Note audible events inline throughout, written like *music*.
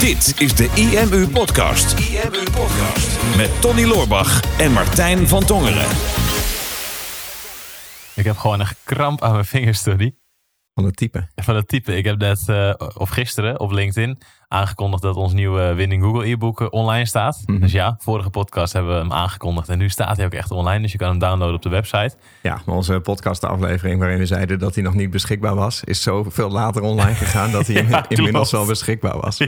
Dit is de IMU Podcast. IMU Podcast. Met Tony Loorbach en Martijn van Tongeren. Ik heb gewoon een kramp aan mijn vingers, Tony. Van het type. Van het type. Ik heb net, uh, of gisteren op LinkedIn, aangekondigd dat ons nieuwe Winning Google e-book eh, online staat. Mhm. Dus ja, vorige podcast hebben we hem aangekondigd. En nu staat hij ook echt online. Dus je kan hem downloaden op de website. Ja, maar onze podcastaflevering waarin we zeiden dat hij nog niet beschikbaar was, is zoveel later online gegaan dat hij *laughs* Ja, inmiddels wel beschikbaar was. Ja,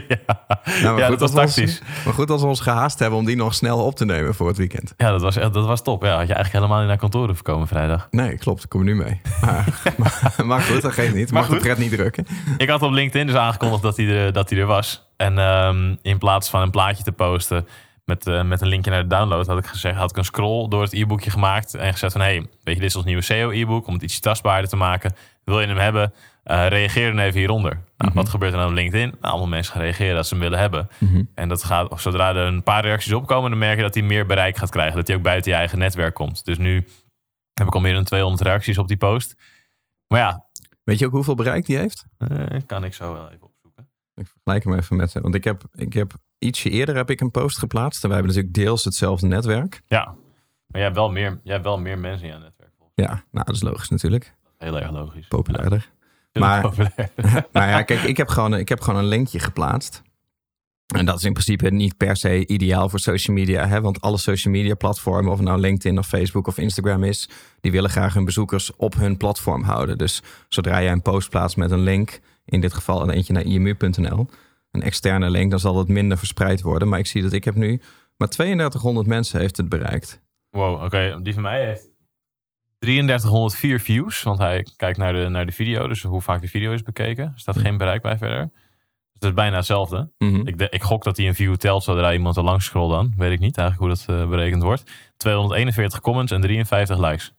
Nou, ja dat was ons, tactisch. maar goed dat we ons gehaast hebben om die nog snel op te nemen voor het weekend. Ja, dat was, echt, dat was top. Ja, had je eigenlijk helemaal niet naar kantoor hoeven komen vrijdag. Nee, klopt, ik kom nu mee. *laughs* Maar, maar, maar goed, dat geeft niet. Maar Mag de pret niet drukken. Ik had op LinkedIn dus aangekondigd dat hij er, dat hij er was. En ehm, in plaats van een plaatje te posten met, eh, met een linkje naar de download, had ik gezegd, had ik een scroll door het e-bookje gemaakt en gezegd van, hey, weet je, dit is ons nieuwe SEO e-book om het iets tastbaarder te maken. Wil je hem hebben? Eh, reageer dan even hieronder. Nou, Wat gebeurt er dan op LinkedIn? Nou, allemaal mensen gaan reageren dat ze hem willen hebben. En dat gaat, of zodra er een paar reacties opkomen, dan merk je dat hij meer bereik gaat krijgen. Dat hij ook buiten je eigen netwerk komt. Dus nu heb ik al meer dan 200 reacties op die post. Maar ja, Weet je ook hoeveel bereik die heeft? eh, kan ik zo wel even opzoeken. Ik vergelijk hem even met... Want ik heb, ik heb ietsje eerder heb ik een post geplaatst. En wij hebben natuurlijk deels hetzelfde netwerk. Ja, maar jij hebt wel meer, jij hebt wel meer mensen in jouw netwerk. Ja, nou dat is logisch natuurlijk. Heel erg logisch. Populairder. Ja, Maar- populair. Nou *laughs* ja, kijk, ik heb, gewoon, ik heb gewoon een linkje geplaatst. En dat is in principe niet per se ideaal voor social media. Hè? Want alle social media platformen, of het nou LinkedIn of Facebook of Instagram is, die willen graag hun bezoekers op hun platform houden. Dus zodra jij een post plaatst met een link, in dit geval een eentje naar imu.nl, een externe link, dan zal het minder verspreid worden. Maar ik zie dat ik heb nu maar 3200 mensen heeft het bereikt. Wow, oké. Die van mij heeft 3304 views. Want hij kijkt naar de, naar de video. Dus hoe vaak de video is bekeken. Er staat geen bereik bij verder. Dus dat is bijna hetzelfde. Mhm. Ik, de- ik gok dat hij een view telt zodra iemand er langs scrolt dan. Weet ik niet eigenlijk hoe dat eh, berekend wordt. 241 comments en 53 likes.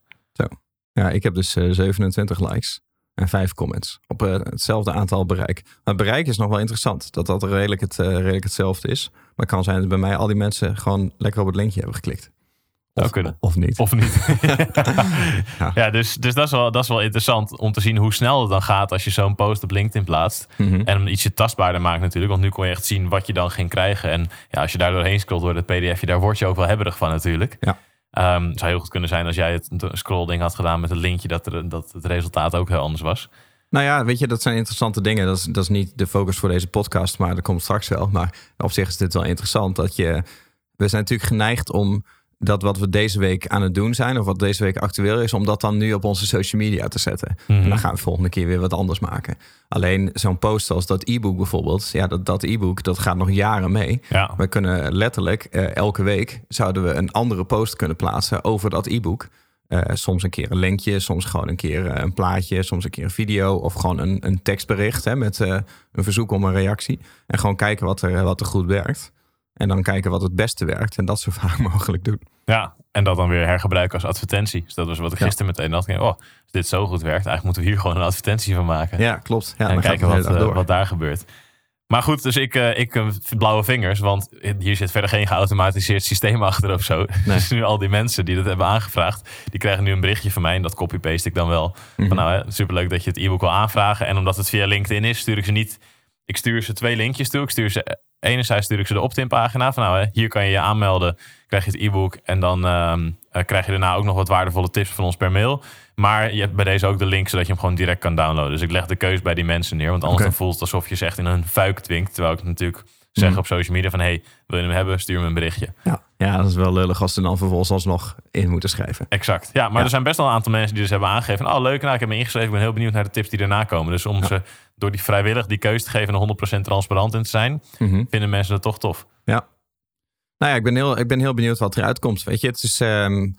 Ja, ik heb dus eh, 27 likes en 5 comments op eh, hetzelfde aantal bereik. Maar het bereik is nog wel interessant, dat dat redelijk, het, eh, redelijk hetzelfde is. Maar het kan zijn dat bij mij al die mensen gewoon lekker op het linkje hebben geklikt. Of, kunnen. of niet. Of niet? *laughs* Ja. ja, dus, dus dat, is wel, dat is wel interessant om te zien hoe snel het dan gaat als je zo'n post op LinkedIn plaatst. Mhm. En hem ietsje tastbaarder maakt natuurlijk. Want nu kon je echt zien wat je dan ging krijgen. En ja, als je daar doorheen scrolt door het pdfje, daar word je ook wel hebberig van natuurlijk. Ja. Ehm, het zou heel goed kunnen zijn als jij het scrollding had gedaan met een linkje dat, er, dat het resultaat ook heel anders was. Nou ja, weet je, dat zijn interessante dingen. Dat is, dat is niet de focus voor deze podcast, maar dat komt straks wel. Maar op zich is dit wel interessant dat je... We zijn natuurlijk geneigd om dat wat we deze week aan het doen zijn... of wat deze week actueel is, om dat dan nu op onze social media te zetten. En dan gaan we volgende keer weer wat anders maken. Alleen zo'n post als dat e-book bijvoorbeeld... ja, dat, dat e-book, dat gaat nog jaren mee. Ja, We kunnen letterlijk eh, elke week zouden we een andere post kunnen plaatsen over dat e-book. Eh, soms een keer een linkje, soms gewoon een keer eh, een plaatje, soms een keer een video of gewoon een, een tekstbericht hè, met een verzoek om een reactie. En gewoon kijken wat er, wat er goed werkt. En dan kijken wat het beste werkt en dat zo vaak *laughs* mogelijk doen. Ja, en dat dan weer hergebruiken als advertentie. Dus dat was wat ik gisteren meteen dacht. ik, Oh, als dit zo goed werkt, eigenlijk moeten we hier gewoon een advertentie van maken. Ja, klopt. Ja, en kijken wat, eh, wat daar gebeurt. Maar goed, dus ik, eh, ik eh, blauwe vingers, want hier zit verder geen geautomatiseerd systeem achter of zo. Dus nu al die mensen die dat hebben aangevraagd, die krijgen nu een berichtje van mij en dat copy-paste ik dan wel. Mhm. Van nou, hè, superleuk dat je het e-book wil aanvragen. En omdat het via LinkedIn is, stuur ik ze niet, ik stuur ze twee linkjes toe. Ik stuur ze, enerzijds stuur ik ze de opt-in pagina van nou, hè, hier kan je je aanmelden, krijg je het e-book en dan ehm, eh, krijg je daarna ook nog wat waardevolle tips van ons per mail. Maar je hebt bij deze ook de link, zodat je hem gewoon direct kan downloaden. Dus ik leg de keus bij die mensen neer. Want anders dan voelt het alsof je ze echt in een fuik dwingt. Terwijl ik natuurlijk zeg Mhm. op social media van... hey, wil je hem hebben? Stuur me een berichtje. Ja. ja, dat is wel lullig als ze dan vervolgens alsnog in moeten schrijven. Exact. Ja, maar Ja. er zijn best wel een aantal mensen die dus hebben aangegeven... oh leuk, nou, ik heb me ingeschreven. Ik ben heel benieuwd naar de tips die daarna komen. Dus om ze door die vrijwillig die keuze te geven... en 100% transparant in te zijn... Mhm. vinden mensen dat toch tof. Ja. Nou ja, ik ben heel, ik ben heel benieuwd wat eruit komt. Weet je, het is ehm,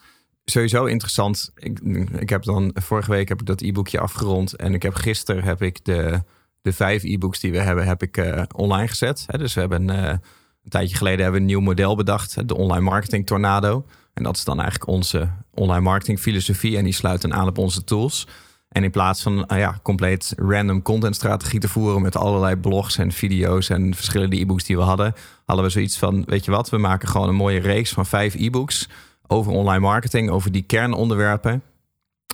sowieso interessant. Ik, ik heb dan, vorige week heb ik dat e-boekje afgerond. En ik heb gisteren heb ik de, de vijf e-books die we hebben, heb ik eh, online gezet. Hè, dus we hebben eh, een tijdje geleden hebben we een nieuw model bedacht. De online marketing tornado. En dat is dan eigenlijk onze online marketing filosofie. En die sluit dan aan op onze tools. En in plaats van ah ja, compleet random content strategie te voeren met allerlei blogs en video's en verschillende e-books die we hadden, hadden we zoiets van, weet je wat, we maken gewoon een mooie reeks van vijf e-books over online marketing, over die kernonderwerpen,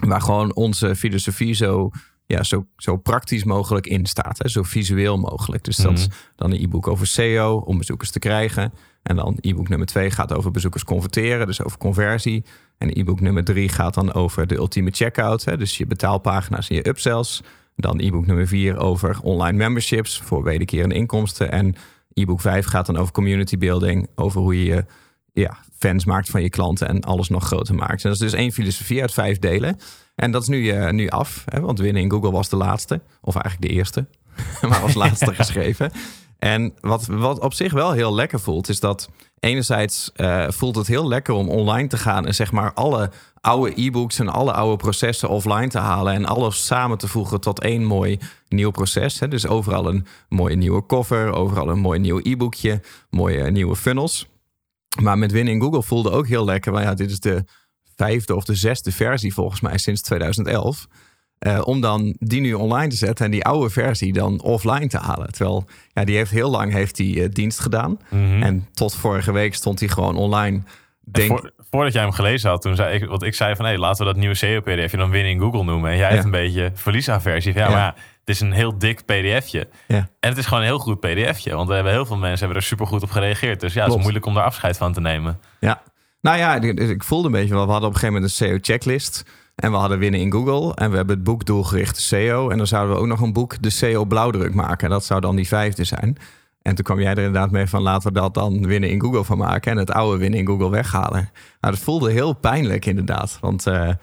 waar gewoon onze filosofie zo ja, zo, zo praktisch mogelijk in staat. Hè? Zo visueel mogelijk. Dus dat is Mhm. dan een e-book over SEO om bezoekers te krijgen. En dan e-book nummer twee gaat over bezoekers converteren, dus over conversie. En e-book nummer drie gaat dan over de ultieme checkout. Hè? Dus je betaalpagina's en je upsells. Dan e-book nummer vier over online memberships voor wederkerende inkomsten. En e-book 5 gaat dan over community building, over hoe je je ja, fans maakt van je klanten en alles nog groter maakt. En dat is dus één filosofie uit vijf delen. En dat is nu, eh, nu af, hè, want winnen in Google was de laatste, of eigenlijk de eerste, *laughs* maar als laatste *laughs* geschreven. En wat, wat op zich wel heel lekker voelt, is dat enerzijds eh, voelt het heel lekker om online te gaan en zeg maar alle oude e-books en alle oude processen offline te halen en alles samen te voegen tot één mooi nieuw proces. Hè. Dus overal een mooie nieuwe cover, overal een mooi nieuw e-boekje, mooie nieuwe funnels. Maar met Winnen in Google voelde ook heel lekker. Want ja, dit is de vijfde of de zesde versie volgens mij sinds 2011. Eh, om dan die nu online te zetten en die oude versie dan offline te halen. Terwijl ja, die heeft heel lang heeft die, eh, dienst gedaan. Mhm. En tot vorige week stond hij gewoon online. En Denk, voor- voordat jij hem gelezen had, toen zei ik, want ik zei van, hé, laten we dat nieuwe SEO-pdfje dan winnen in Google noemen. En jij hebt een beetje verliesaversie. van, Ja, Ja. maar ja, het is een heel dik pdfje. ja. En het is gewoon een heel goed pdfje. Want we hebben heel veel mensen hebben er super goed op gereageerd. Dus ja, het is moeilijk om daar afscheid van te nemen. Ja, nou ja, ik, voelde een beetje wel. We hadden op een gegeven moment een SEO-checklist. En we hadden winnen in Google. En we hebben het boek doelgerichte SEO. En dan zouden we ook nog een boek, de SEO blauwdruk maken. En dat zou dan die vijfde zijn. En toen kwam jij er inderdaad mee van laten we dat dan winnen in Google van maken. En het oude winnen in Google weghalen. Nou, dat voelde heel pijnlijk inderdaad. Want eh, ik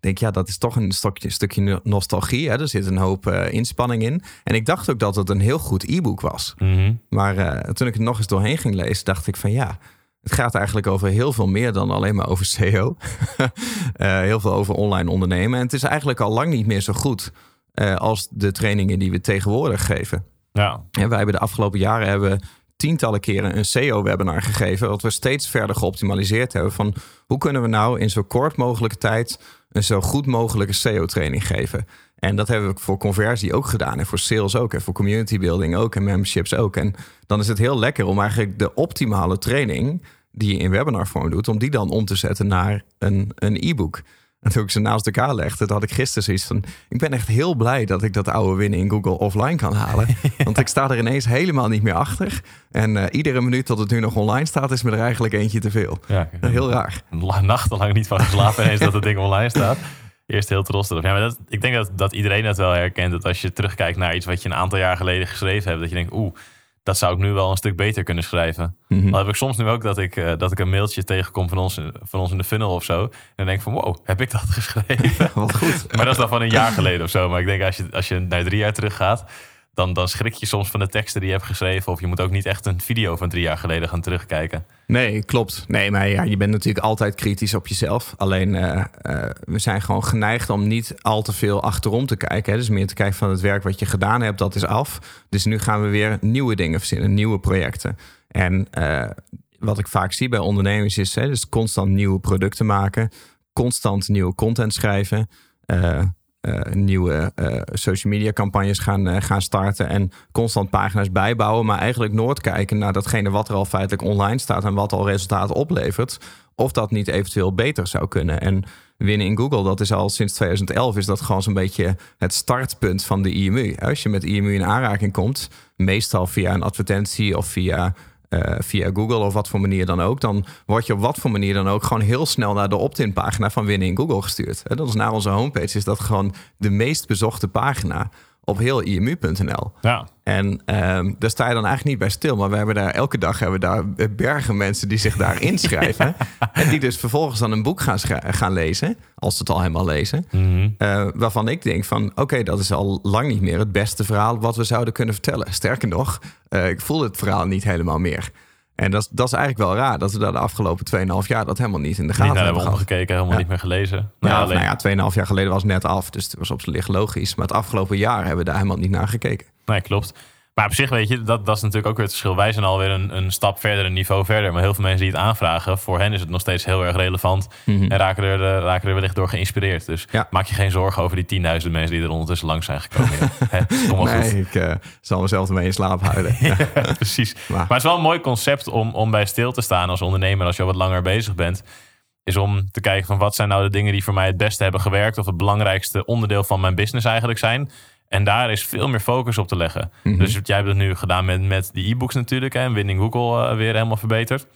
denk, ja, dat is toch een stokje, stukje nostalgie. Hè? Er zit een hoop eh, inspanning in. En ik dacht ook dat het een heel goed e-book was. Mhm. Maar eh, toen ik het nog eens doorheen ging lezen, dacht ik van ja, het gaat eigenlijk over heel veel meer dan alleen maar over SEO. *laughs* Eh, heel veel over online ondernemen. En het is eigenlijk al lang niet meer zo goed eh, als de trainingen die we tegenwoordig geven. Ja, En wij hebben de afgelopen jaren hebben tientallen keren een SEO-webinar gegeven, wat we steeds verder geoptimaliseerd hebben van hoe kunnen we nou in zo kort mogelijke tijd een zo goed mogelijke SEO-training geven. En dat hebben we voor conversie ook gedaan en voor sales ook en voor community building ook en memberships ook. En dan is het heel lekker om eigenlijk de optimale training die je in webinarvorm doet, om die dan om te zetten naar een, een e-book. En toen ik ze naast elkaar legde, toen had ik gisteren zoiets van... ik ben echt heel blij dat ik dat oude winnen in Google offline kan halen. *laughs* Want ik sta er ineens helemaal niet meer achter. En eh, iedere minuut dat het nu nog online staat, is me er eigenlijk eentje te veel. ja. Heel raar. La- nachtenlang niet van geslapen eens dat het ding online staat. Eerst heel trots erop. Ja, maar dat, ik denk dat, dat iedereen dat wel herkent. Dat als je terugkijkt naar iets wat je een aantal jaar geleden geschreven hebt, dat je denkt, oeh, dat zou ik nu wel een stuk beter kunnen schrijven. Mhm. Dan heb ik soms nu ook dat ik, eh, dat ik een mailtje tegenkom van ons, van ons in de funnel of zo. En dan denk ik van, wow, heb ik dat *laughs* geschreven? *laughs* Wat goed. maar dat is dan van een jaar geleden of zo. Maar ik denk als je, als je naar drie jaar terug gaat, dan, dan schrik je soms van de teksten die je hebt geschreven. Of je moet ook niet echt een video van drie jaar geleden gaan terugkijken. Nee, klopt. Nee, maar ja, je bent natuurlijk altijd kritisch op jezelf. Alleen eh, eh, we zijn gewoon geneigd om niet al te veel achterom te kijken. Hè. Dus meer te kijken van het werk wat je gedaan hebt, dat is af. Dus nu gaan we weer nieuwe dingen verzinnen, nieuwe projecten. En eh, wat ik vaak zie bij ondernemers is hè, dus constant nieuwe producten maken, constant nieuwe content schrijven. Eh, nieuwe eh, social media campagnes gaan, eh, gaan starten en constant pagina's bijbouwen, maar eigenlijk nooit kijken naar datgene wat er al feitelijk online staat en wat al resultaten oplevert, of dat niet eventueel beter zou kunnen. En winnen in Google, dat is al sinds 2011, is dat gewoon zo'n beetje het startpunt van de IMU. Als je met IMU in aanraking komt, meestal via een advertentie of via eh, via Google of wat voor manier dan ook, dan word je op wat voor manier dan ook gewoon heel snel naar de opt-in pagina van Winnen in Google gestuurd. En dat is naar onze homepage, is dat gewoon de meest bezochte pagina op heel imu.nl. Ja, En ehm, daar sta je dan eigenlijk niet bij stil. Maar we hebben daar elke dag hebben we daar bergen mensen die zich daar *laughs* inschrijven. En die dus vervolgens dan een boek gaan, gaan lezen. Als ze het al helemaal lezen. Mhm. Eh, waarvan ik denk van oké, dat is al lang niet meer het beste verhaal wat we zouden kunnen vertellen. Sterker nog, eh, ik voel het verhaal niet helemaal meer. En dat, is- dat is eigenlijk wel raar dat we daar de afgelopen 2,5 jaar dat helemaal niet in de niet gaten hebben hebben gehad. omgekeken, helemaal Ja. niet meer gelezen. Ja, Nou, alleen- nou ja, 2,5 jaar geleden was het net af, dus het was op zijn licht logisch. Maar het afgelopen jaar hebben we daar helemaal niet naar gekeken. Nee, klopt. Maar op zich, weet je, dat, dat is natuurlijk ook weer het verschil. Wij zijn alweer een, een stap verder, een niveau verder. Maar heel veel mensen die het aanvragen, voor hen is het nog steeds heel erg relevant. En raken er, eh, raken er wellicht door geïnspireerd. Dus Ja. maak je geen zorgen over die 10.000 mensen die er ondertussen langs zijn gekomen. *laughs* Hè, Kom maar nee, goed. ik eh, zal mezelf ermee in slaap houden. *laughs* Ja. Precies. *laughs* Maar- Maar het is wel een mooi concept om, om bij stil te staan als ondernemer, als je al wat langer bezig bent. is om te kijken van wat zijn nou de dingen die voor mij het beste hebben gewerkt. Of het belangrijkste onderdeel van mijn business eigenlijk zijn. En daar is veel meer focus op te leggen. Mhm. Dus jij hebt het nu gedaan met, met die e-books natuurlijk. En Winning Google eh, weer helemaal verbeterd.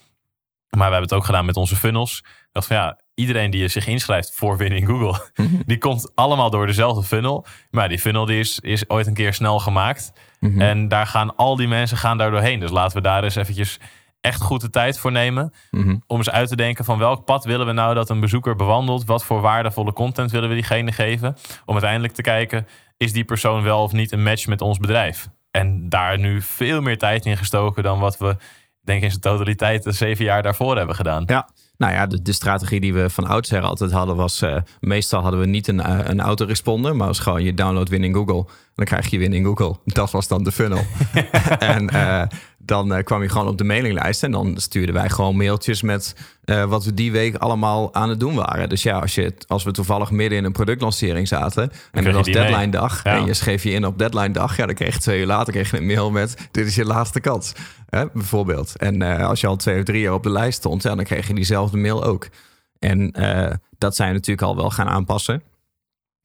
Maar we hebben het ook gedaan met onze funnels. Dat van ja, iedereen die zich inschrijft voor Winning Google, *laughs* Mhm. die komt allemaal door dezelfde funnel. Maar die funnel die is, is ooit een keer snel gemaakt. Mhm. En daar gaan al die mensen gaan daar doorheen. Dus laten we daar eens eventjes echt goed de tijd voor nemen. Mhm. Om eens uit te denken van welk pad willen we nou dat een bezoeker bewandelt? Wat voor waardevolle content willen we diegene geven? Om uiteindelijk te kijken, is die persoon wel of niet een match met ons bedrijf? En daar nu veel meer tijd in gestoken dan wat we, denk ik, in zijn totaliteit de zeven jaar daarvoor hebben gedaan. Ja, nou ja, de, de strategie die we van oudsher altijd hadden was... eh, meestal hadden we niet een, eh, een autoresponder... maar was gewoon je download win in Google. En dan krijg je win in Google. Dat was dan de funnel. *laughs* en eh, dan eh, kwam je gewoon op de mailinglijst... en dan stuurden wij gewoon mailtjes met... eh, wat we die week allemaal aan het doen waren. Dus ja, als, je, als we toevallig midden in een productlancering zaten... en het je was deadline dag... Ja. en je schreef je in op deadline dag... ja, dan kreeg je twee uur later kreeg je een mail met... dit is je laatste kans, hè, bijvoorbeeld. En eh, als je al twee of drie jaar op de lijst stond... Ja, dan kreeg je diezelfde mail ook. En dat zijn we natuurlijk al wel gaan aanpassen.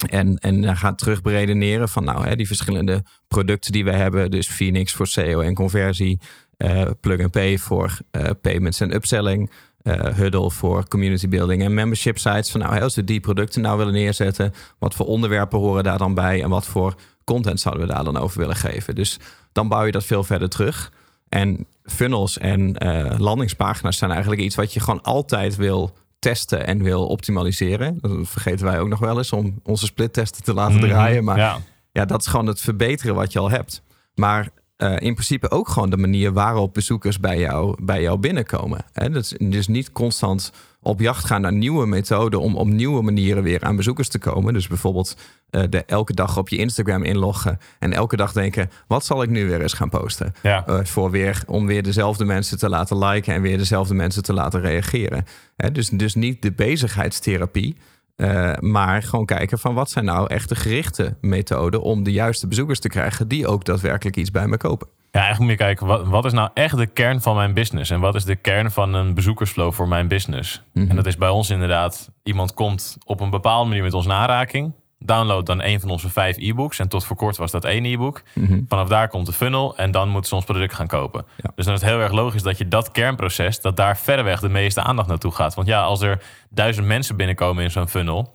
En, en dan gaan terug beredeneren van nou, hè, die verschillende producten die we hebben. Dus Phoenix voor SEO en conversie. eh, Plug and Pay voor eh, payments en upselling. eh Huddle voor community building en membership sites. Van nou, als we die producten nou willen neerzetten. Wat voor onderwerpen horen daar dan bij? En wat voor content zouden we daar dan over willen geven? Dus dan bouw je dat veel verder terug. En funnels en landingspagina's zijn eigenlijk iets wat je gewoon altijd wil testen en wil optimaliseren. Dat vergeten wij ook nog wel eens om onze splittesten te laten Mhm, draaien. Maar ja. ja. dat is gewoon het verbeteren wat je al hebt. Maar eh, in principe ook gewoon de manier waarop bezoekers bij jou, bij jou binnenkomen. Hè? Dat is dus niet constant op jacht gaan naar nieuwe methoden om op nieuwe manieren weer aan bezoekers te komen. Dus bijvoorbeeld eh, de elke dag op je Instagram inloggen en elke dag denken: wat zal ik nu weer eens gaan posten? Ja. Eh, voor weer, om weer dezelfde mensen te laten liken en weer dezelfde mensen te laten reageren. Hè, dus, dus niet de bezigheidstherapie, eh, maar gewoon kijken van wat zijn nou echt de gerichte methoden om de juiste bezoekers te krijgen die ook daadwerkelijk iets bij me kopen. Ja, eigenlijk moet je kijken, wat, wat is nou echt de kern van mijn business? En wat is de kern van een bezoekersflow voor mijn business? En dat is bij ons inderdaad, iemand komt op een bepaalde manier met ons in aanraking. Download dan een van onze vijf e-books. En tot voor kort was dat één e-book. Vanaf daar komt de funnel en dan moeten ze ons product gaan kopen. Ja. Dus dan is het heel erg logisch dat je dat kernproces, dat daar verreweg de meeste aandacht naartoe gaat. Want ja, als er duizend mensen binnenkomen in zo'n funnel.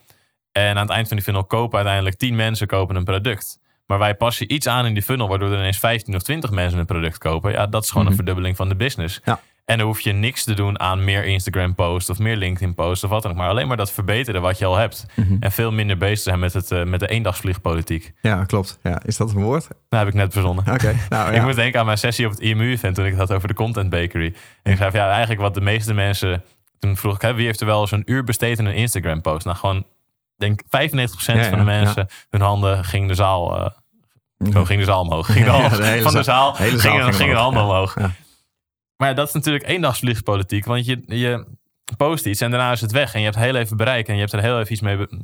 En aan het eind van die funnel kopen uiteindelijk 10 mensen kopen een product. Maar wij passen iets aan in die funnel, waardoor er ineens 15 of 20 mensen een product kopen. Ja, dat is gewoon een verdubbeling van de business. Ja. En dan hoef je niks te doen aan meer Instagram posts of meer LinkedIn posts of wat dan ook. Maar alleen maar dat verbeteren wat je al hebt. En veel minder bezig zijn met, het, eh, met de eendagsvliegpolitiek. Ja, klopt. Ja, is dat een woord? Dat heb ik net verzonnen. Oké. Nou, *laughs* Ik moet denken aan mijn sessie op het IMU-event toen ik het had over de Content Bakery. En ik zei van ja, eigenlijk wat de meeste mensen... Toen vroeg ik, hè, wie heeft er wel eens een uur besteed in een Instagram-post? Nou, gewoon, denk 95% Ja, van de mensen, hun handen ging de zaal... eh, zo ging de zaal omhoog. Ging de van de zaal- zaal, ging de handen Ja. omhoog. Maar ja, dat is natuurlijk eendagsvliegpolitiek. Want je, je post iets en daarna is het weg. En je hebt heel even bereikt. En je hebt er heel even iets mee, be-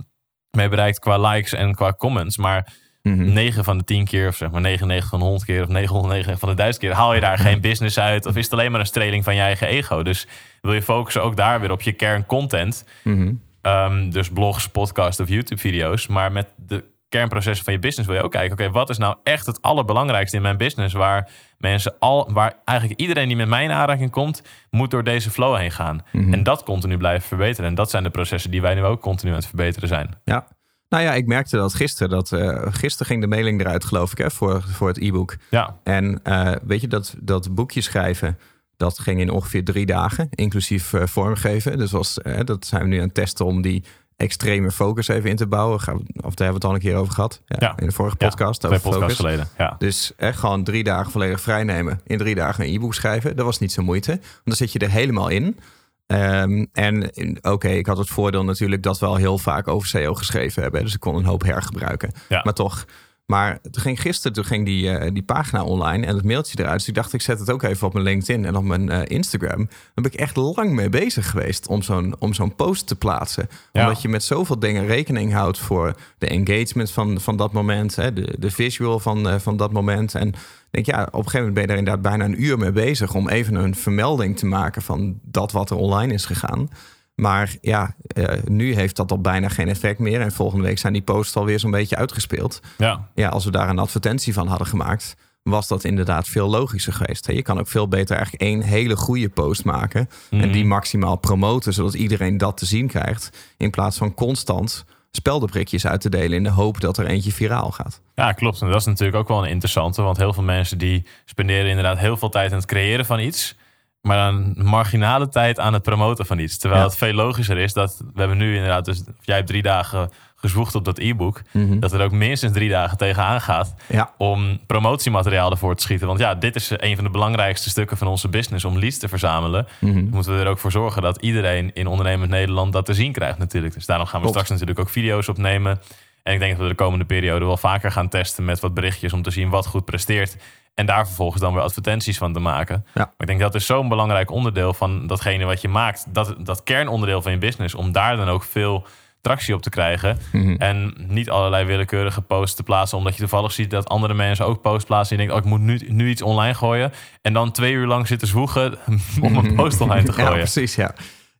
mee bereikt qua likes en qua comments. Maar Mhm. 9 van de 10 keer, of zeg maar 99 van de 100 keer, of 909 van de 1000 keer, haal je daar geen *laughs* business uit. Of is het alleen maar een streling van je eigen ego? Dus wil je focussen ook daar weer op je kerncontent. Mhm. Ehm, dus blogs, podcasts of YouTube-video's. Maar met de kernprocessen van je business wil je ook kijken: oké, wat is nou echt het allerbelangrijkste in mijn business? Waar mensen al, waar eigenlijk iedereen die met mij in aanraking komt, moet door deze flow heen gaan. En dat continu blijven verbeteren. En dat zijn de processen die wij nu ook continu aan het verbeteren zijn. Ja. Nou ja, ik merkte dat gisteren. Dat, eh, gisteren ging de mailing eruit, geloof ik, hè, voor, voor het e-book. Ja, En eh, weet je, dat, dat boekje schrijven, dat ging in ongeveer drie dagen, inclusief eh, vormgeven. Dus was, dat zijn we nu aan het testen om die extreme focus even in te bouwen. Gaan we, of daar hebben we het al een keer over gehad. Ja, Ja. In de vorige Ja, podcast twee podcasts geleden. Ja. Dus echt gewoon drie dagen volledig vrij nemen. In drie dagen een e-book schrijven. Dat was niet zo moeite. Want dan zit je er helemaal in. Ehm, en oké, ik had het voordeel natuurlijk dat we al heel vaak over SEO geschreven hebben. Dus ik kon een hoop hergebruiken. Maar toch. Maar toen ging gisteren toen ging die, eh, die pagina online en het mailtje eruit. Dus ik dacht, ik zet het ook even op mijn LinkedIn en op mijn eh, Instagram. Daar ben ik echt lang mee bezig geweest om zo'n, om zo'n post te plaatsen. Ja. Omdat je met zoveel dingen rekening houdt voor de engagement van, van dat moment. Hè, de, de visual van, eh, van dat moment. En denk, ja, op een gegeven moment ben je daar inderdaad bijna een uur mee bezig om even een vermelding te maken van dat wat er online is gegaan. Maar ja, eh, nu heeft dat al bijna geen effect meer. En volgende week zijn die posts alweer zo'n beetje uitgespeeld. Ja. Ja, als we daar een advertentie van hadden gemaakt, was dat inderdaad veel logischer geweest. Je kan ook veel beter eigenlijk één hele goede post maken. En die maximaal promoten, zodat iedereen dat te zien krijgt. In plaats van constant speldenprikjes uit te delen in de hoop dat er eentje viraal gaat. Ja, klopt. En dat is natuurlijk ook wel een interessante. Want heel veel mensen die spenderen inderdaad heel veel tijd aan het creëren van iets. Maar een marginale tijd aan het promoten van iets. Terwijl Ja. het veel logischer is dat we hebben nu inderdaad, dus jij hebt drie dagen gezwoegd op dat e-book. Dat er ook minstens drie dagen tegenaan gaat Ja. om promotiemateriaal ervoor te schieten. Want ja, dit is een van de belangrijkste stukken van onze business om leads te verzamelen. Dan moeten we er ook voor zorgen dat iedereen in ondernemend Nederland dat te zien krijgt natuurlijk. Dus daarom gaan we straks natuurlijk ook video's opnemen. En ik denk dat we de komende periode wel vaker gaan testen met wat berichtjes om te zien wat goed presteert. En daar vervolgens dan weer advertenties van te maken. Ja. Maar ik denk dat is zo'n belangrijk onderdeel van datgene wat je maakt. Dat, dat kernonderdeel van je business. Om daar dan ook veel tractie op te krijgen. En niet allerlei willekeurige posts te plaatsen. Omdat je toevallig ziet dat andere mensen ook posts plaatsen. En je denkt, oh, ik moet nu, nu iets online gooien. En dan twee uur lang zitten zwoegen *laughs* om een post online te *laughs* Ja, gooien. precies, ja.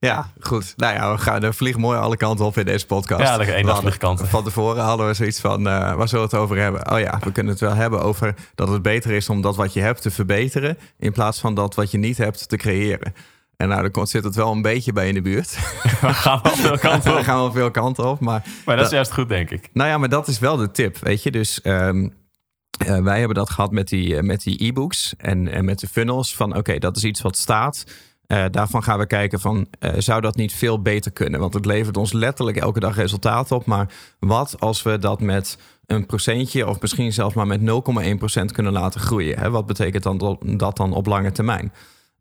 Ja, goed. Nou ja, we gaan er vliegen mooi alle kanten op in deze podcast. Ja, lekker één We dag vliegkanten. Van tevoren hadden we zoiets van, eh, waar zullen we het over hebben? Oh ja, we kunnen het wel hebben over dat het beter is om dat wat je hebt te verbeteren... in plaats van dat wat je niet hebt te creëren. En nou, dan zit het wel een beetje bij in de buurt. *laughs* We gaan wel veel *laughs* kanten We op. gaan wel veel kanten op, maar... Maar dat is juist goed, denk ik. Nou ja, maar dat is wel de tip, weet je. Dus ehm, eh, wij hebben dat gehad met die eh, met die e-books en, en met de funnels. Van oké, dat is iets wat staat. Eh, daarvan gaan we kijken van, eh, zou dat niet veel beter kunnen? Want het levert ons letterlijk elke dag resultaten op. Maar wat als we dat met een procentje of misschien zelfs maar met 0,1% kunnen laten groeien? Hè? Wat betekent dan dat, dat dan op lange termijn?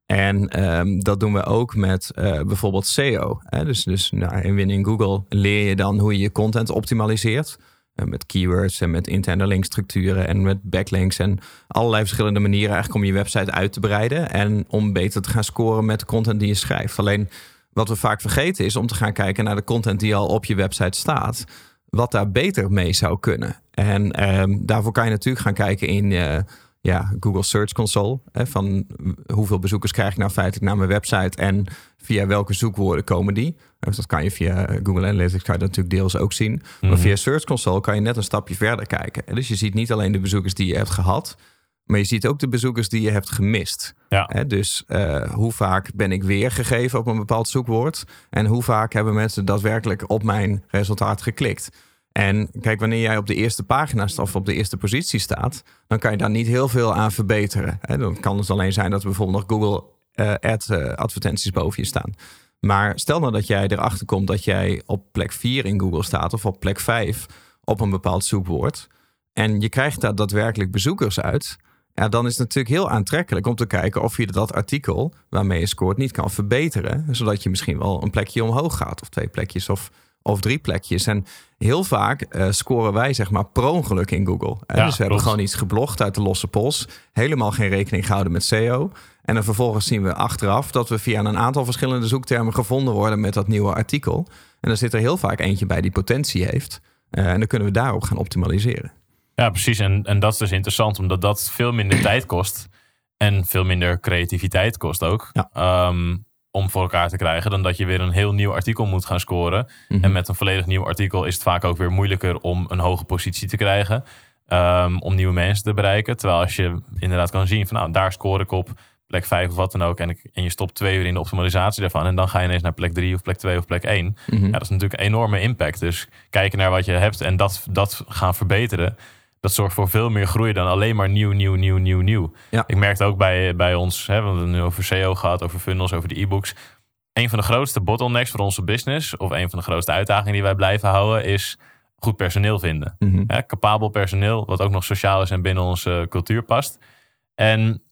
En ehm, dat doen we ook met eh, bijvoorbeeld SEO. Hè? Dus, dus nou, in Winning Google leer je dan hoe je je content optimaliseert. Eh, met keywords en met interne linkstructuren en met backlinks en allerlei verschillende manieren eigenlijk om je website uit te breiden. En om beter te gaan scoren met de content die je schrijft. Alleen wat we vaak vergeten is om te gaan kijken naar de content die al op je website staat. Wat daar beter mee zou kunnen. En ehm, daarvoor kan je natuurlijk gaan kijken in eh, ja, Google Search Console. Hè, van hoeveel bezoekers krijg ik nou feitelijk naar mijn website en via welke zoekwoorden komen die. Dus dat kan je via Google Analytics kan je dat natuurlijk deels ook zien. Maar via Search Console kan je net een stapje verder kijken. En dus je ziet niet alleen de bezoekers die je hebt gehad, maar je ziet ook de bezoekers die je hebt gemist. Ja. Hè, dus eh, hoe vaak ben ik weergegeven op een bepaald zoekwoord? En hoe vaak hebben mensen daadwerkelijk op mijn resultaat geklikt? En kijk, wanneer jij op de eerste pagina of op de eerste positie staat, dan kan je daar niet heel veel aan verbeteren. Hè, dan kan het alleen zijn dat bijvoorbeeld nog Google eh, Ad eh, advertenties boven je staan. Maar stel nou dat jij erachter komt dat jij op plek 4 in Google staat of op plek 5 op een bepaald zoekwoord. En je krijgt daar daadwerkelijk bezoekers uit. Ja, dan is het natuurlijk heel aantrekkelijk om te kijken of je dat artikel waarmee je scoort niet kan verbeteren. Zodat je misschien wel een plekje omhoog gaat, of twee plekjes of, of drie plekjes. En heel vaak eh, scoren wij zeg maar per ongeluk in Google. Hè? Ja, dus we hebben gewoon iets geblogd uit de losse pols. Helemaal geen rekening gehouden met SEO. En dan vervolgens zien we achteraf dat we via een aantal verschillende zoektermen gevonden worden met dat nieuwe artikel. En dan zit er heel vaak eentje bij die potentie heeft. Eh, en dan kunnen we daarop gaan optimaliseren. Ja, precies. En, en dat is dus interessant, omdat dat veel minder tijd kost. En veel minder creativiteit kost ook. Ja. ehm, om voor elkaar te krijgen. Dan dat je weer een heel nieuw artikel moet gaan scoren. Mhm. En met een volledig nieuw artikel is het vaak ook weer moeilijker om een hoge positie te krijgen. ehm, om nieuwe mensen te bereiken. Terwijl als je inderdaad kan zien van nou, daar score ik op plek 5 of wat dan ook. En, ik- en je stopt twee uur in de optimalisatie daarvan. En dan ga je ineens naar plek 3 of plek 2 of plek 1. Mhm. Ja, dat is natuurlijk een enorme impact. Dus kijken naar wat je hebt en dat, dat gaan verbeteren. Dat zorgt voor veel meer groei dan alleen maar nieuw, nieuw, nieuw, nieuw, nieuw. Ja. Ik merkte ook bij, bij ons, hè, we hebben het nu over SEO gehad, over funnels, over de e-books. Een van de grootste bottlenecks voor onze business, of een van de grootste uitdagingen die wij blijven houden, is goed personeel vinden. Hè, capabel personeel, wat ook nog sociaal is en binnen onze cultuur past. En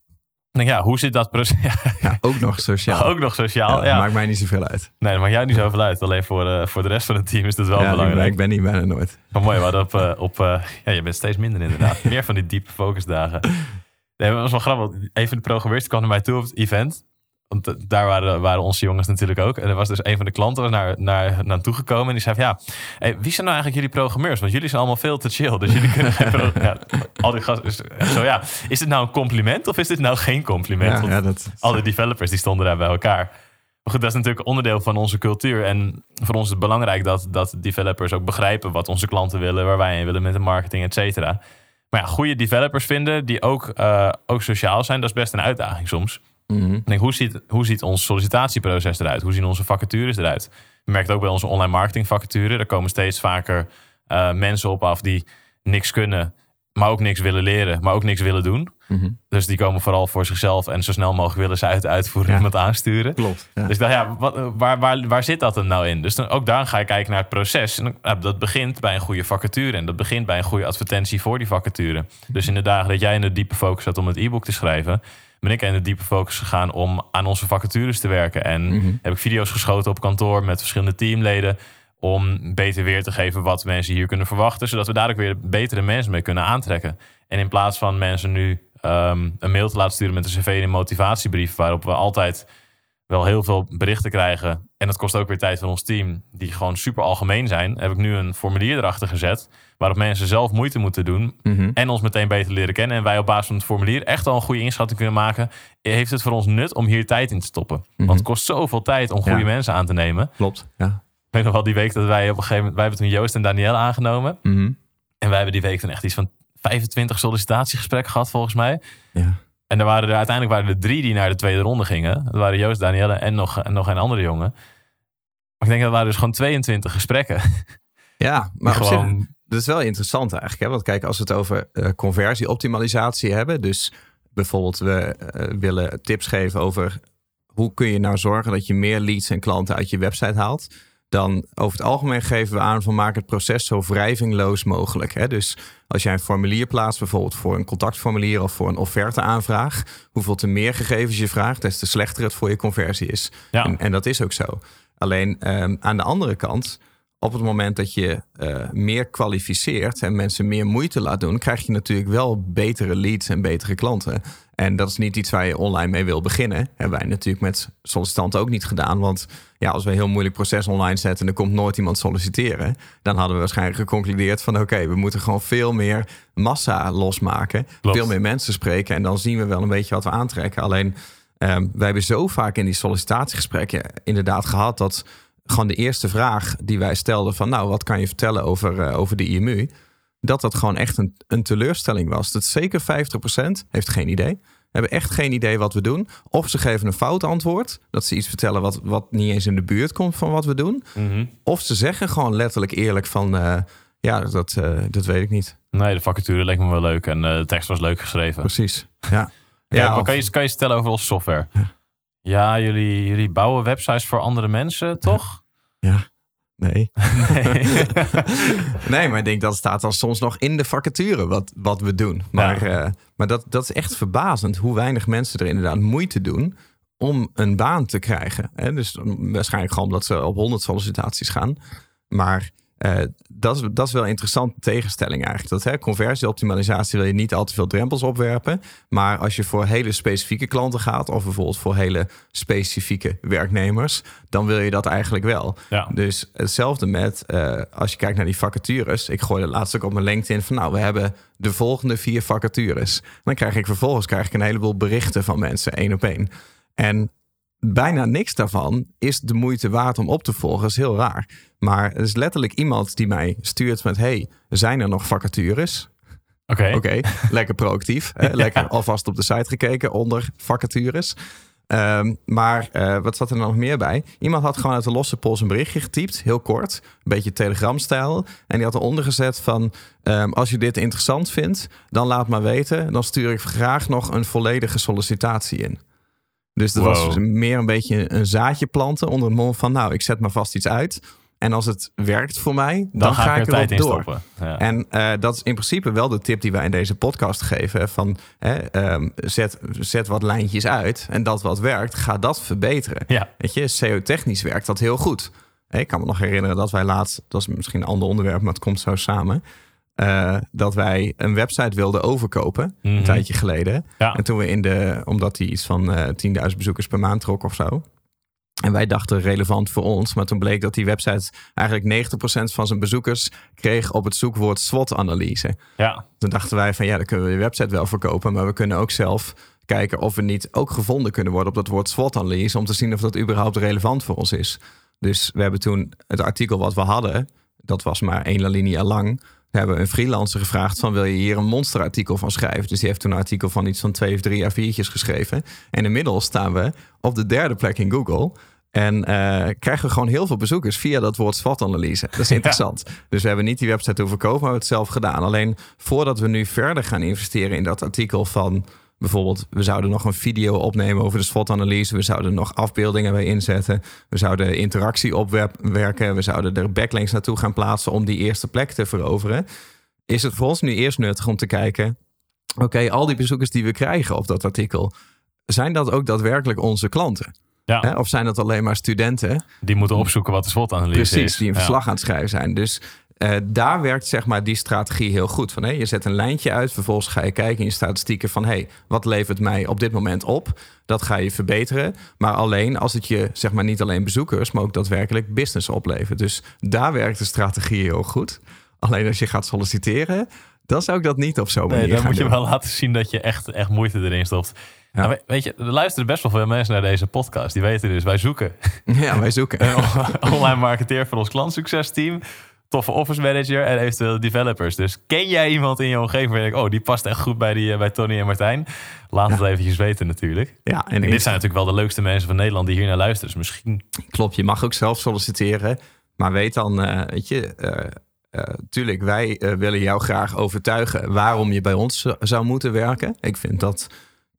denk, ja, hoe zit dat proces? *laughs* Ja, ook nog sociaal. ook nog sociaal. Ja, Maakt mij niet zoveel uit. Nee, dat maakt jou niet zoveel uit. Alleen voor, eh, voor de rest van het team is dat wel belangrijk. Ik ben niet bijna nooit. Wel mooi, hadden op, eh, op eh, ja, je bent steeds minder inderdaad. *laughs* Meer van die diepe focusdagen. Nee, maar dat was wel grappig. Een van de programmeurs kwam naar mij toe op het event. Want daar waren, waren onze jongens natuurlijk ook. En er was dus een van de klanten was naar, naar, naar toe gekomen. En die zei van, ja, hey, wie zijn nou eigenlijk jullie programmeurs? Want jullie zijn allemaal veel te chill. Dus jullie kunnen geen *laughs* ja, al die gasten. dus Zo ja, is dit nou een compliment of is dit nou geen compliment? Ja, dat, al die developers die stonden daar bij elkaar. Maar goed, dat is natuurlijk onderdeel van onze cultuur. En voor ons is het belangrijk dat, dat developers ook begrijpen wat onze klanten willen, waar wij in willen met de marketing, et cetera. Maar ja, goede developers vinden die ook, eh, ook sociaal zijn, dat is best een uitdaging soms. Ik denk, hoe, ziet, hoe ziet ons sollicitatieproces eruit? Hoe zien onze vacatures eruit? Je merkt ook bij onze online marketing vacature. Er komen steeds vaker eh, mensen op af die niks kunnen, maar ook niks willen leren, maar ook niks willen doen. Mhm. Dus die komen vooral voor zichzelf en zo snel mogelijk willen ze uit uitvoeren Ja. en aansturen. Klopt. Ja. Dus ik dacht, ja, wat, waar, waar, waar zit dat dan nou in? Dus dan, ook daar ga je kijken naar het proces. En nou, dat begint bij een goede vacature. En dat begint bij een goede advertentie voor die vacature. Dus in de dagen dat jij in de diepe focus zat om het e-book te schrijven... ben ik in de diepe focus gegaan om aan onze vacatures te werken. En Mhm. heb ik video's geschoten op kantoor met verschillende teamleden... om beter weer te geven wat mensen hier kunnen verwachten... zodat we daar ook weer betere mensen mee kunnen aantrekken. En in plaats van mensen nu ehm, een mail te laten sturen met een cv en een motivatiebrief... waarop we altijd wel heel veel berichten krijgen. En dat kost ook weer tijd van ons team, die gewoon super algemeen zijn. Heb ik nu een formulier erachter gezet, waarop mensen zelf moeite moeten doen. Mhm. En ons meteen beter leren kennen. En wij op basis van het formulier echt al een goede inschatting kunnen maken. Heeft het voor ons nut om hier tijd in te stoppen? Want het kost zoveel tijd om goede Ja. mensen aan te nemen. Klopt. Ja. Ik weet nog wel die week dat wij op een gegeven moment... Wij hebben toen Joost en Danielle aangenomen. Mhm. En wij hebben die week dan echt iets van 25 sollicitatiegesprekken gehad volgens mij. ja. En er waren er uiteindelijk waren er drie die naar de tweede ronde gingen. Dat waren Joost, Danielle en nog, en nog een andere jongen. Maar ik denk dat waren dus gewoon 22 gesprekken. *laughs* Ja, maar op zich, gewoon, dat is wel interessant eigenlijk. Hè? Want kijk, als we het over eh, conversieoptimalisatie hebben. Dus bijvoorbeeld we eh, willen tips geven over hoe kun je nou zorgen dat je meer leads en klanten uit je website haalt. Dan over het algemeen geven we aan van maak het proces zo wrijvingloos mogelijk. Hè? Dus als jij een formulier plaatst, bijvoorbeeld voor een contactformulier of voor een offerteaanvraag, hoeveel te meer gegevens je vraagt, des te slechter het voor je conversie is. ja, En, en dat is ook zo. Alleen ehm, aan de andere kant, op het moment dat je eh, meer kwalificeert en mensen meer moeite laat doen, krijg je natuurlijk wel betere leads en betere klanten. En dat is niet iets waar je online mee wil beginnen. Hebben wij natuurlijk met sollicitanten ook niet gedaan. Want ja, als we een heel moeilijk proces online zetten en er komt nooit iemand solliciteren, dan hadden we waarschijnlijk geconcludeerd van oké, we moeten gewoon veel meer massa losmaken. Klopt. Veel meer mensen spreken en dan zien we wel een beetje wat we aantrekken. Alleen Ehm, wij hebben zo vaak in die sollicitatiegesprekken inderdaad gehad dat gewoon de eerste vraag die wij stelden van nou, wat kan je vertellen over, eh, over de IMU? Dat dat gewoon echt een, een teleurstelling was. Dat zeker 50% heeft geen idee. Hebben echt geen idee wat we doen. Of ze geven een fout antwoord. Dat ze iets vertellen wat, wat niet eens in de buurt komt van wat we doen. mhm. Of ze zeggen gewoon letterlijk eerlijk van eh, ja, dat, eh, dat weet ik niet. Nee, de vacature leek me wel leuk en eh, de tekst was leuk geschreven. Precies. Ja. *laughs* Ja, maar of- kan je, kan je stellen over onze software? Ja, jullie, jullie bouwen websites voor andere mensen, toch? ja. Nee. Nee. *laughs* Nee, maar ik denk dat staat dan soms nog in de vacature wat, wat we doen. Maar, eh, maar dat, dat is echt verbazend hoe weinig mensen er inderdaad moeite doen om een baan te krijgen. Hè? Dus waarschijnlijk gewoon omdat ze op 100 sollicitaties gaan. Maar eh, dat, is, dat is wel een interessante tegenstelling eigenlijk. Dat hè, conversieoptimalisatie wil je niet al te veel drempels opwerpen. Maar als je voor hele specifieke klanten gaat, of bijvoorbeeld voor hele specifieke werknemers, dan wil je dat eigenlijk wel. Ja. Dus hetzelfde met eh, als je kijkt naar die vacatures. Ik gooi laatst ook op mijn LinkedIn van nou, we hebben de volgende vier vacatures. Dan krijg ik vervolgens krijg ik een heleboel berichten van mensen, één op één. En bijna niks daarvan is de moeite waard om op te volgen. Dat is heel raar. Maar er is letterlijk iemand die mij stuurt met... hey, zijn er nog vacatures? Oké. Oké, *laughs* lekker proactief. Hè? Lekker alvast op de site gekeken onder vacatures. Ehm, maar eh, wat zat er nog meer bij? Iemand had gewoon uit de losse pols een berichtje getypt, heel kort, een beetje telegramstijl. En die had eronder gezet van, ehm, als je dit interessant vindt, dan laat maar weten. Dan stuur ik graag nog een volledige sollicitatie in. Dus er was Wow. meer een beetje een zaadje planten onder het mond van, nou, ik zet maar vast iets uit. En als het werkt voor mij, dan, Dan, ga ik er tijd in door. stoppen. Ja. En eh, dat is in principe wel de tip die wij in deze podcast geven. Van hè, ehm, zet, zet wat lijntjes uit. En dat wat werkt, ga dat verbeteren. ja. Weet je, SEO-technisch werkt dat heel goed. Ik kan me nog herinneren dat wij laatst, dat is misschien een ander onderwerp, maar het komt zo samen. Eh, dat wij een website wilden overkopen, Mhm. een tijdje geleden. Ja. En toen we in de, omdat die iets van eh 10.000 bezoekers per maand trok of zo. En wij dachten relevant voor ons, maar toen bleek dat die website eigenlijk 90% van zijn bezoekers kreeg op het zoekwoord SWOT-analyse. ja. Toen dachten wij van ja, dan kunnen we de website wel verkopen, maar we kunnen ook zelf kijken of we niet ook gevonden kunnen worden op dat woord SWOT-analyse. Om te zien of dat überhaupt relevant voor ons is. Dus we hebben toen het artikel wat we hadden, dat was maar één alinea lang. We hebben een freelancer gevraagd van wil je hier een monsterartikel van schrijven. Dus die heeft toen een artikel van iets van twee of drie A4'tjes geschreven. En inmiddels staan we op de derde plek in Google. En eh, krijgen we gewoon heel veel bezoekers via dat woord SWOT-analyse. Dat is *laughs* interessant. Dus we hebben niet die website hoeven kopen, maar we hebben het zelf gedaan. Alleen voordat we nu verder gaan investeren in dat artikel van bijvoorbeeld, we zouden nog een video opnemen over de SWOT-analyse. We zouden nog afbeeldingen bij inzetten. We zouden interactie opwerken. We zouden er backlinks naartoe gaan plaatsen om die eerste plek te veroveren. Is het voor ons nu eerst nuttig om te kijken, oké, al die bezoekers die we krijgen op dat artikel, zijn dat ook daadwerkelijk onze klanten? Ja. Hè? Of zijn dat alleen maar studenten? Die moeten opzoeken wat de SWOT-analyse is. Precies, die een Ja. verslag aan het schrijven zijn. Dus eh, daar werkt zeg maar die strategie heel goed. Van, hé, je zet een lijntje uit, vervolgens ga je kijken in je statistieken van... hé, wat levert mij op dit moment op? Dat ga je verbeteren. Maar alleen als het je zeg maar niet alleen bezoekers... maar ook daadwerkelijk business oplevert. Dus daar werkt de strategie heel goed. Alleen als je gaat solliciteren... dan zou ik dat niet op zo'n manier Nee, dan moet je wel laten zien dat je echt, echt moeite erin stopt. Ja. Nou, we- weet je, er luisteren best wel veel mensen naar deze podcast. Die weten dus, wij zoeken Ja, wij zoeken. *laughs* een online marketeer voor ons klantsuccesteam. Toffe office manager en eventueel developers. Dus ken jij iemand in je omgeving waar je denkt... oh, die past echt goed bij, die, eh, bij Tony en Martijn? Laat het eventjes weten natuurlijk. Ja, en dit zijn natuurlijk wel de leukste mensen van Nederland die hier naar luisteren. Dus misschien... Klopt, je mag ook zelf solliciteren. Maar weet dan, eh, weet je, eh, tuurlijk, wij willen jou graag overtuigen waarom je bij ons zou moeten werken. Ik vind dat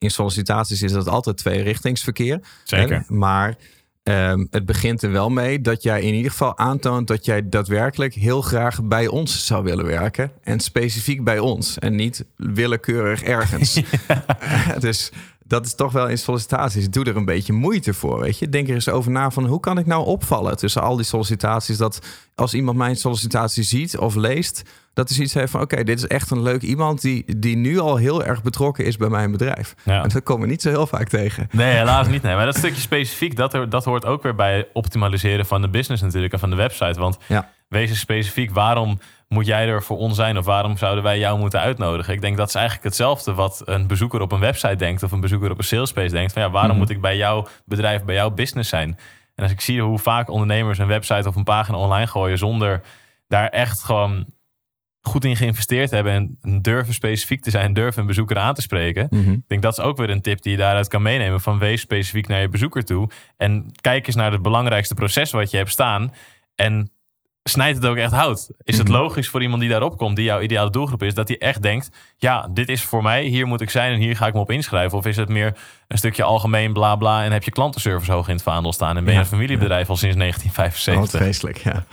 in sollicitaties is dat altijd tweerichtingsverkeer. Zeker. Maar ehm, het begint er wel mee dat jij in ieder geval aantoont dat jij daadwerkelijk heel graag bij ons zou willen werken. En specifiek bij ons en niet willekeurig ergens. *laughs* *laughs* dus dat is toch wel in sollicitaties. Doe er een beetje moeite voor, weet je. Denk er eens over na van hoe kan ik nou opvallen tussen al die sollicitaties. Dat als iemand mijn sollicitatie ziet of leest, dat is iets heeft van oké, dit is echt een leuk iemand die, die nu al heel erg betrokken is bij mijn bedrijf. Ja. En dat komen we niet zo heel vaak tegen. Nee, helaas niet. Nee. Maar dat stukje specifiek, dat, er- dat hoort ook weer bij optimaliseren van de business natuurlijk en van de website. Want Ja. wees specifiek, waarom moet jij er voor ons zijn of waarom zouden wij jou moeten uitnodigen? Ik denk dat is eigenlijk hetzelfde wat een bezoeker op een website denkt of een bezoeker op een salespace denkt. Van ja, waarom Mhm. moet ik bij jouw bedrijf, bij jouw business zijn? En als ik zie hoe vaak ondernemers een website of een pagina online gooien zonder daar echt gewoon goed in geïnvesteerd hebben en durven specifiek te zijn, durven een bezoeker aan te spreken. Ik denk dat is ook weer een tip die je daaruit kan meenemen. Van wees specifiek naar je bezoeker toe. En kijk eens naar het belangrijkste proces wat je hebt staan. En snijd het ook echt hout. Is het Mhm. logisch voor iemand die daarop komt, die jouw ideale doelgroep is, dat hij echt denkt: ja, dit is voor mij, hier moet ik zijn en hier ga ik me op inschrijven? Of is het meer een stukje algemeen bla bla en heb je klantenservice hoog in het vaandel staan en ben je Ja, een familiebedrijf al sinds Wat 1975? vreselijk, ja.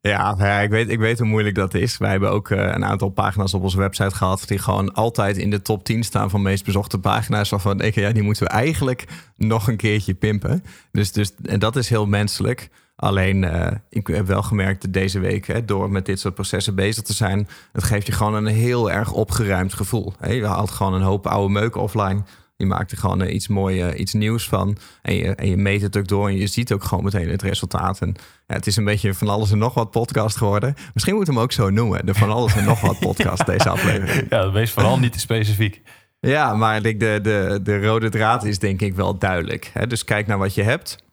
*laughs* ja, nou ja ik, weet, ik weet hoe moeilijk dat is. Wij hebben ook eh, een aantal pagina's op onze website gehad... die gewoon altijd in de top 10 staan van meest bezochte pagina's. Waarvan denken, ja, die moeten we eigenlijk nog een keertje pimpen. Dus, dus en dat is heel menselijk. Alleen, eh, ik heb wel gemerkt deze week, hè, door met dit soort processen bezig te zijn... het geeft je gewoon een heel erg opgeruimd gevoel. Hè? Je haalt gewoon een hoop oude meuk offline... Je maakt er gewoon eh, iets moois, eh, iets nieuws van. En je, en je meet het ook door en je ziet ook gewoon meteen het resultaat. En ja, het is een beetje van alles en nog wat podcast geworden. Misschien moeten we hem ook zo noemen. De van alles en nog wat podcast, *laughs* deze aflevering. Ja, wees vooral niet te specifiek. Ja, maar de, de, de, de rode draad is denk ik wel duidelijk. Hè? Dus kijk naar wat je hebt.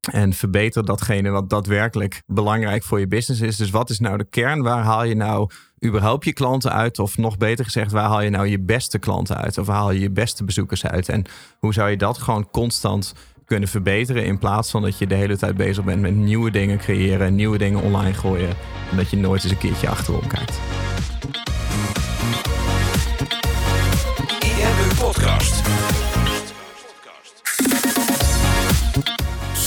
En verbeter datgene wat daadwerkelijk belangrijk voor je business is. Dus wat is nou de kern? Waar haal je nou überhaupt je klanten uit? Of nog beter gezegd, waar haal je nou je beste klanten uit? Of waar haal je je beste bezoekers uit? En hoe zou je dat gewoon constant kunnen verbeteren... in plaats van dat je de hele tijd bezig bent met nieuwe dingen creëren... nieuwe dingen online gooien... en dat je nooit eens een keertje achterom kijkt.